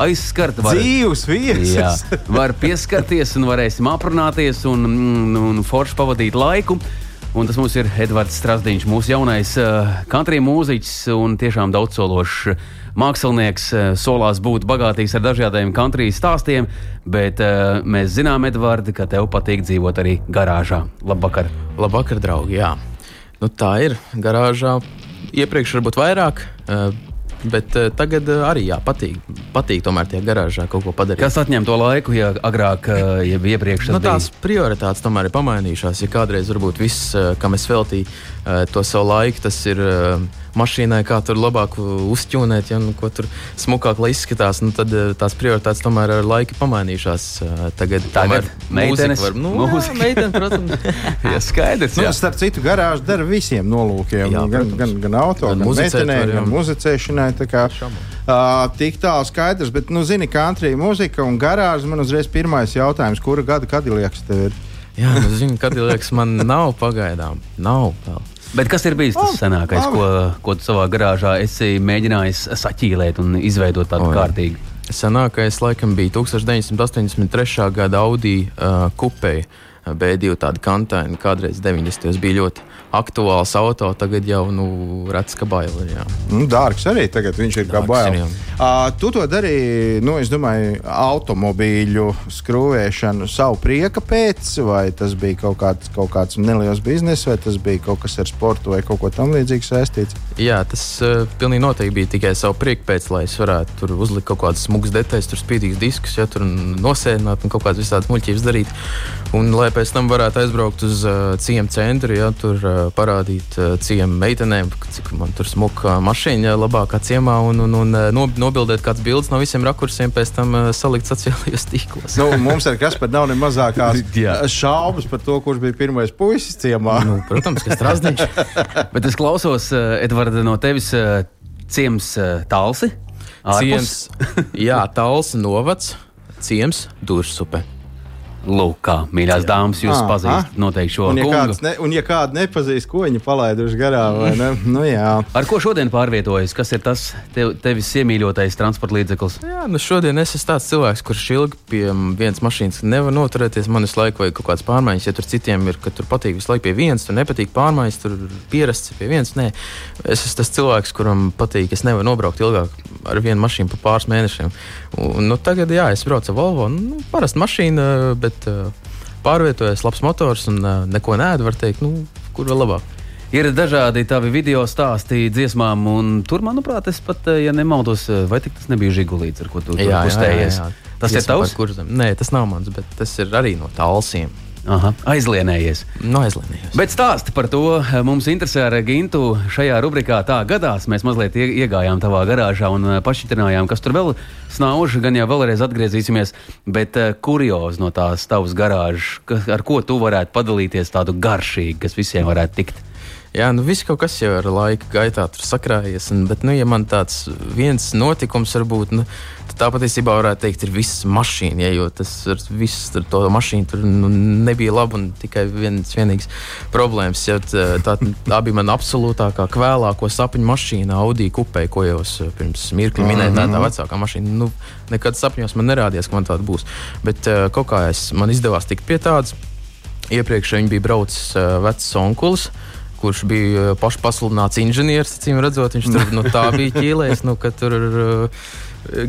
aizskart. Var, Dzīvs viesis. Jā, var pieskarties un varēsim aprunāties un, un, mm, un forši pavadīt laiku. Un tas mums ir Edvards Strasdiņš, mūsu jaunais uh, country mūziķis un tiešām daudzsološs mākslinieks. Uh, solās būt bagātīgs ar dažādiem country stāstiem, bet uh, mēs zinām, Edvards, ka tev patīk dzīvot arī garāžā. Labvakar! Labvakar, draugi! Jā. Nu, tā ir garāžā. Iepriekš varbūt vairāk. Uh, Bet uh, tagad uh, arī jā, patīk, patīk tomēr tie garāžā kaut ko padarīt. Kas atņem to laiku, ja agrāk, uh, ja iepriekš nu, tās bija? prioritātes tomēr ir pamainījušās. Ja kādreiz varbūt viss, kam es veltīju to savu laiku, tas ir. Uh, mašīnai, kā tur labāk uzķūnēt, ja nu, ko tur smukāk lai izskatās. Nu, tad eh, tās prioritātes tomēr ar laiku pamainījušās. Eh, tagad tagad meitenes, var, nu, mūzika. Jā, meitene, protams. jā, skaidrs. Nu, starp citu, garāžu dara visiem nolūkiem. Jā, gan, gan, gan auto, gan, gan meitenēm, gan muzicēšanai. Kā, uh, tik tālu skaidrs, bet, nu, zini, country mūzika un garāža man uzreiz pirmais jautājums, kura gada kadilieks tev ir? Jā, nu, zinu, kadilieks man nav pagaidām. Nav vēl. Bet kas ir bijis tas senākais, ko, ko tu savā garāžā esi mēģinājis saķīlēt un izveidot tādu oh, kārtīgu? Senākais laikam bija 1983. gada Audi uh, kupēja. B2 tāda kantaini, kādreiz 90. bija ļoti aktuāls auto, tagad jau nu, redzams, ka baila ir. Nu, dārgs arī tagad viņš ir Dārgs, kā baila. Uh, tu to darīji, nu, es domāju, automobīļu skrūvēšanu savu prieka pēc, vai tas bija kaut kāds, kaut kāds neliels bizness, vai tas bija kaut kas ar sportu vai kaut ko tam līdzīgu saistīts? Jā, tas uh, pilnīgi noteikti bija tikai savu prieku pēc, lai es varētu tur uzlikt kaut kādas smugas detaļas, tur spīdīgas diskus, ja tur nosēdināt un kaut kādas visādas muļķības darīt. Un, lai pēc tam varētu aizbraukt uz uh, ciemu centru, ja tur uh, parādīt uh, ciemu meitenēm, cik man tur smuka mašīna labākā ciemā un, un, un uh, nobildēt kāds bildes no visiem rakursiem, pēc tam uh, salikt sociālajos tīklos. nu, mums ar kas pat nav ne mazākās šaubas par to, kurš bija pirmais puisis ciemā. nu, protams, ka Strasdiņš. Bet es klausos, Edvards, no tevis ciems talsi. Ciems, jā, talsi novads, ciems, dursupe. Lūk, kā mīļās dāmas, jūs Ah, pazīstat noteikti šo Un ja, kungu. ne, un ja kāda nepazīst, ko viņi palaiduši garām, vai ne? Nu, jā. Ar ko šodien pārvietojas? Kas ir tas tev, tevis iemīļotais transporta līdzeklis? Jā, nu šodien es esmu tāds cilvēks, kurš ilgi pie vienas mašīnas nevar noturēties. Man visu laiku vajag kaut kādas pārmaiņas. Ja tur citiem ir, ka tur patīk visu laiku pie vienas, tur nepatīk pārmaiņas, tur pierasts pie vienas. Nē, es esmu tas cilvēks, kuram patīk. Es nevaru nobraukt ilgāk ar vienu mašīnu pa pāris mēnešiem. Un, nu, tagad, jā, es braucu ar Volvo. Nu, parasta mašīna, bet uh, pārvietojas labs motors un uh, neko nēdu, var teikt, nu, kur vēl labāk. Ir dažādi tavi video stāsti dziesmām, un tur, manuprāt, es pat, eh, ja nemaldos, eh, vai tik tas nebija žigulīts, ar ko tu kustējies. Tas ir tavs? Kurzem. Nē, tas nav mans, bet tas ir arī no tālsiem. Aha, aizlienējies. No aizlienījos. Bet stāsti par to eh, mums interesē ar Gintu. Šajā rubrikā tā gadās. Mēs mazliet ie- iegājām tavā garāžā un eh, pašķitinājām, kas tur vēl snauž. Gan jau vēlreiz atgriezīsimies, bet uh, kuriozi no tās tavas garāžas, ar ko tu varētu padalīties tādu garšīgu, kas visiem varētu tikt. Jā, nu viss kaut kas jau ar laika gaitā tur sakrājies. Un, bet, nu, ja man tāds viens notikums var būt, nu, tad tā patiesībā varētu teikt, ir viss mašīna. Ja, jo tas ar visu tur to mašīnu tur nu, nebija labi un tikai viens vienīgs problēmas. Ja, tā, tā, tā bija mana absolūtākā kvēlāko sapņu mašīna, Audi kupē, ko jau es pirms mirkļa minēju. Tā ir tā vecākā mašīna. Nu, nekad sapņos man nerādījās, ka man tāda būs. Bet uh, kaut kā es, man izdevās tikt pie tādas. Iepriekš viņi bija braucis uh, vecs onkulis kurš bija uh, pašpasludināts inženieris, acīm redzot, viņš tur nu, tā bija ķīlējis, nu, ka tur uh,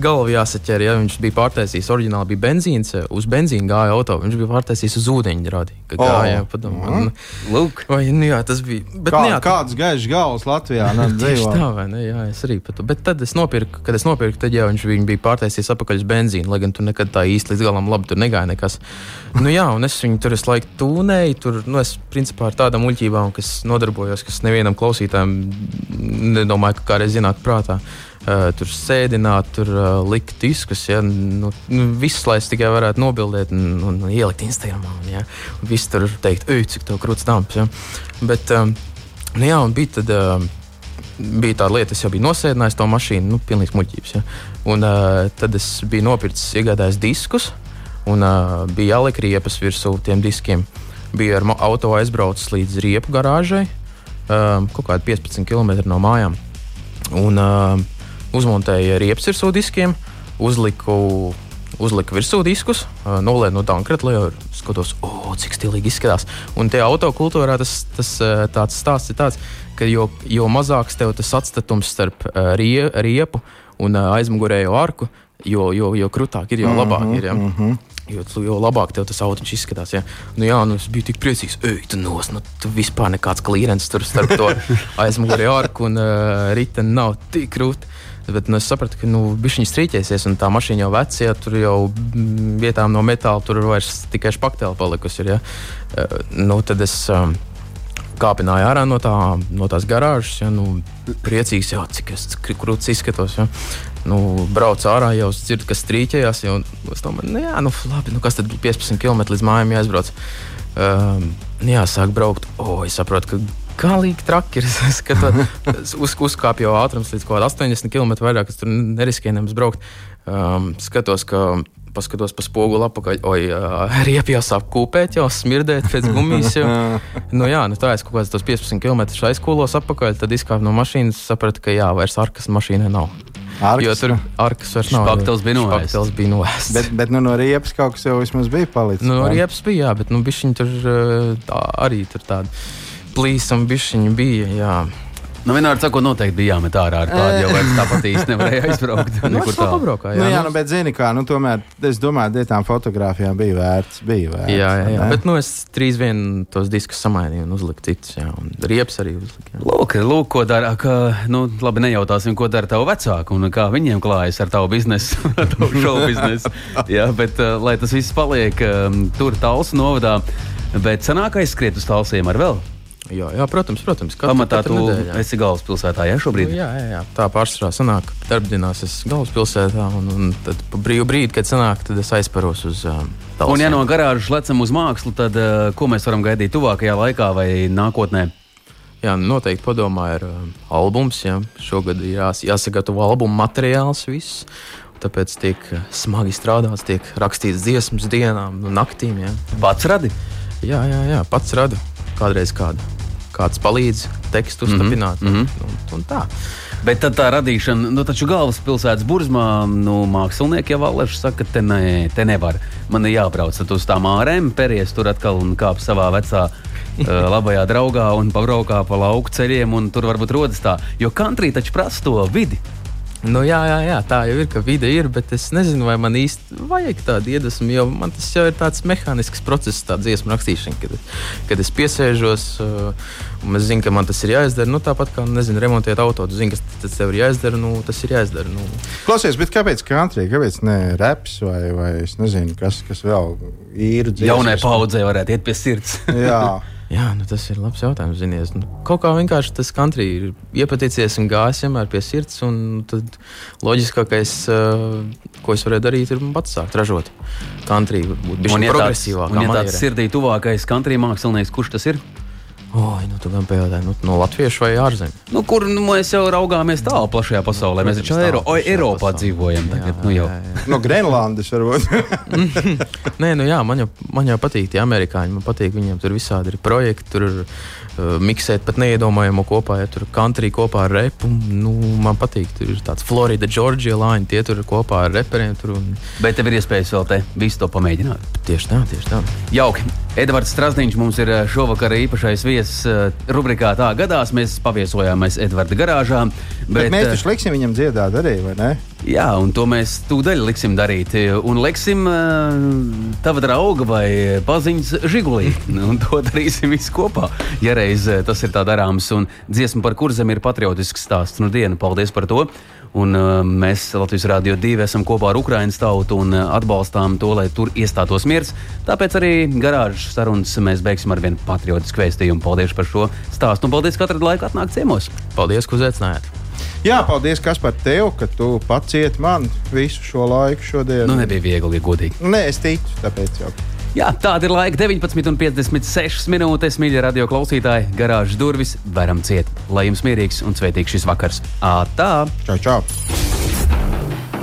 galva jāsaķer. Ja? Viņš bija pārtaisījis, oriģināli bija benzīns, uh, uz benzīna gāja auto, viņš bija pārtaisījis uz ūdeņa rādī. O. Gāja, padomā, Mhm. nu, Lūk, vai, nu, jā, tas bija. Bet, Kā, nu, jā, kāds gaišs galvas Latvijā? Tieši tā, vai ne? Jā, es arī pat. Bet tad es nopirku, kad es nopirku, tad jau viņš bija pārtaisījis atpakaļ uz benzīnu, lai gan tur nekad tā īsti līdz galam labi tur negāja nekas. Nu jā, un es viņu tur es laiku tūnēju, tur, nu es principā ar tādām muļķībām, kas nodarbojos, kas nevienam klausītājam nedomāju, ka kādreiz zināt prātā. Uh, tur sēdināt, tur uh, likt diskus, ja nu, nu, viss, lai es tikai varētu nobildēt un, un, un ielikt Instagram. Un, ja, un viss tur teikt, ej, cik tev krūts damps. Ja. Bet, um, nu, jā, un bija tad. Bija tāda lieta, es jau biju nosēdinājis to mašīnu, nu, pilnīgs muļķības. Ja. Un uh, tad es biju nopircis, iegādājis diskus, un uh, bija jāliek riepas virsū tiem diskiem. Bija ar auto aizbraucis līdz riepu garāžai, um, kaut kādi 15 km no mājām. Un uh, uzmontēju riepas virsū diskiem, uzliku. Uzliku virsū diskus, nolēju no Dunkrata, lai skatos, oh, cik stilīgi izskatās. Un tajā autokultūrā tas, tas tāds stāsts ir tāds, ka jo, jo mazāks tev tas atstatums starp rie, riepu un aizmugurējo arku, jo, jo, jo krūtāk ir, jo labāk ir. Ja? Jo, tu- jo labāk tev tas auto izskatās. Ja? Nu, jā, nu, es biju tik priecīgs. Ej, tu nos, nu, tu vispār nekāds klīrens tur starp to aizmugurējo arku un uh, riteni nav tik krūti. Bet nu, es sapratu, ka nu, viņš strīķēsies, un tā mašīna jau veca, ja tur jau mm, vietām no metāla tur vairs tikai špaktēla palikusi. Ir, ja? uh, nu, tad es um, kāpināju ārā no, tā, no tās garāžas, ja? nu, priecīgs, jau, cik es kr- krūts izskatos. Ja? Nu, braucu ārā, jau dzirdu, kas strīķējās. Jau, es domāju, nu, jā, nu, labi, nu, kas tad bija 15 km līdz mājām jāizbrauc. Um, jā, sāk braukt. O, es saprotu, ka galīgi traki ir. Es skatos, uz, uzkāpju jau ātrums līdz kaut kādam 80 km vairāk, es tur neriskēju nemaz braukt. Um, skatos, ka paskatos pa spoguli apakaļ, oi, uh, riepi jau sāk kūpēt, jau smirdēt pēc gumijas. Jau. nu, jā, nu, tā es kaut kādus 15 km aizkūlos apakaļ, tad izkāpu no mašīnas, sapratu, ka jā, vairs arkas mašīnai nav. Arkas, jo tur arkas vairs nav. Špaktels bija. Špaktels bija noēsts. Bet, bet nu, no riepas kaut kas jau vismaz bija palicis. Nu, vai? riepas bija, jā, bet nu, bišķiņi tur tā, arī tur tāda plīsama bišķiņa bija. Jā. nu vienmēr sakot, noteikti bija jāmet ārā ar tādu, jo tāpat īsti nevarēja aizbraukt. Nu, nekur es vēl tālu. pabraukā, Nu, jā, jā, nu, nu, bet zini, kā, nu, tomēr es domāju, ka tām fotografijām bija vērts. Bija vērts jā, jā, jā. ne? Bet nu, es trīs vien tos diskus samainīju un uzliku citus. Jā, un riepas arī uzliku. Jā. Lūk, lūk, ko dara. Ka, nu, labi, nejautāsim, ko dara tavu vecāku un kā viņiem klājas ar tavu biznesu, ar tavu šovu biznesu. Jā, bet uh, lai tas viss paliek um, tur, Talsu novadā. Bet sanāk aizskriet uz Talsiem ar vēl. Jā, jā, protams, protams. Katru, Pamatā katru tu nedēļu, jā. esi galvaspilsētā, jā, šobrīd. Nu, jā, jā, jā, tā pārsvarā sanāk. Darbdienās es galvaspilsētā, un, un tad brīvu brīdi, kad sanāk, tad es aizparos uz um, Un, ja no garāžas lecam uz mākslu, tad uh, ko mēs varam gaidīt tuvākajā laikā vai nākotnē? Jā, noteikti padomā, ir um, albums. Jā. Šogad ir jās, jāsagatavo albuma materiāls, viss. tāpēc tiek smagi strādāts, tiek rakstīts dziesmas dienām, naktīm. Jā. Pats radi? Jā, jā, jā, pats radu. Kādreiz kādu. Kāds palīdz tekstu uzstādīt. Mm -hmm. un, un, tā. Bet tad tā radīšana, nu, taču galvaspilsētas burzmā, nu, mākslinieki jau valēši saka, ka te, ne, te nevar. Man ir jābrauc uz tām ārēm, pēries tur atkal un kāp savā vecā. labajā draugā un pabraukā pa lauku ceļiem, un tur varbūt rodas tā. Jo country taču prasa to vidi. Nu, jā, jā, jā, tā jau ir, ka vide ir, bet es nezinu, vai man īsti vajag tādu iedvesmu, jo man tas jau ir tāds mehānisks process, tā dziesmu rakstīšana, kad, kad es piesēžos uh, un es zinu, ka man tas ir jāizdara. Nu, tāpat kā, nezinu, remontēt auto, tu zini, kas tas tev ir jāizdara, nu, tas ir jāizdara. Nu. Klausies, bet kāpēc country? Kāpēc ne reps vai, vai es nezinu, kas, kas vēl ir dziesmas? Jaunai paudzei varētu iet pie sirds. Jā. Jā, nu tas ir labs jautājums. Zinies. Nu, kaut kā vienkārši tas country ir iepaticies un gājis vienmēr pie sirds. Tad loģiskākais, uh, ko es varēju darīt, ir pats sākt ražot country. Būt tāds, progresīvāk. un, ja tāds sirdī tuvākais country mākslinieks, kurš tas ir? Oi, nu, tu gan pajautāji, nu, no latviešu vai ārzemju? Nu, kur nu, mēs jau raugāmies tālu plašajā pasaulē? Mēs taču Eiro, o, Eiropā dzīvojam tagad. Nu, jau. No Grenlandes varbūt. Nē, nu jā, man jau, man jau patīk tie amerikāņi. Man patīk, viņiem tur visādi ir projekti, tur ir uh, miksēt pat neiedomājamo kopā, ja tur ir country kopā ar repu. Nu, man patīk, tur ir tāds Florida, Georgia lāņi, tie tur ir kopā ar reperiem. Tur, un... Bet tev ir iespējas vēl te visu to pamēģināt. Tieši tā, tieši tā. Jauki. Edvards Strasdiņš mums ir eh, šovakar īpašais viesis eh, rubrikā Tā gadās. Mēs paviesojāmies Edvarda garāžā. Bet, bet mēs taču liksim viņam dziedāt arī, vai ne? Jā, un to mēs tūdaļ liksim darīt. Un liksim uh, tava drauga vai paziņas žigulī. Un to darīsim visi kopā. Ja reiz tas ir tā darāms, un dziesma par kurzem ir patriotisks stāsts. Nu, diena, paldies par to! Un, uh, mēs Latvijas Rādio 2 esam kopā ar Ukraiņas tautu un uh, atbalstām to, lai tur iestātos miers. Tāpēc arī garāžas sarunas mēs beigsim ar vienu patriotisku vēstījumu. Paldies par šo stāstu un paldies, ka atradāt laiku atnākt ciemos. Paldies, ka uzaicinājāt! Jā, paldies kas par tevi, ka tu pacieti man visu šo laiku šodien. Nu, nebija viegli, ja godīgi. Nē, es ticu, tāpēc jau. Jā, tāda ir laika 19,56 minūtes, mīļie radio klausītāji. Garāžas durvis varam ciet. Lai jums mierīgs un svētīgs šis vakars. Ā, tā! Čau, čau!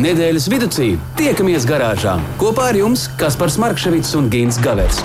Nedēļas vidū tiekamies garāžā kopā ar jums Kaspars Markevits un Gins Gavers.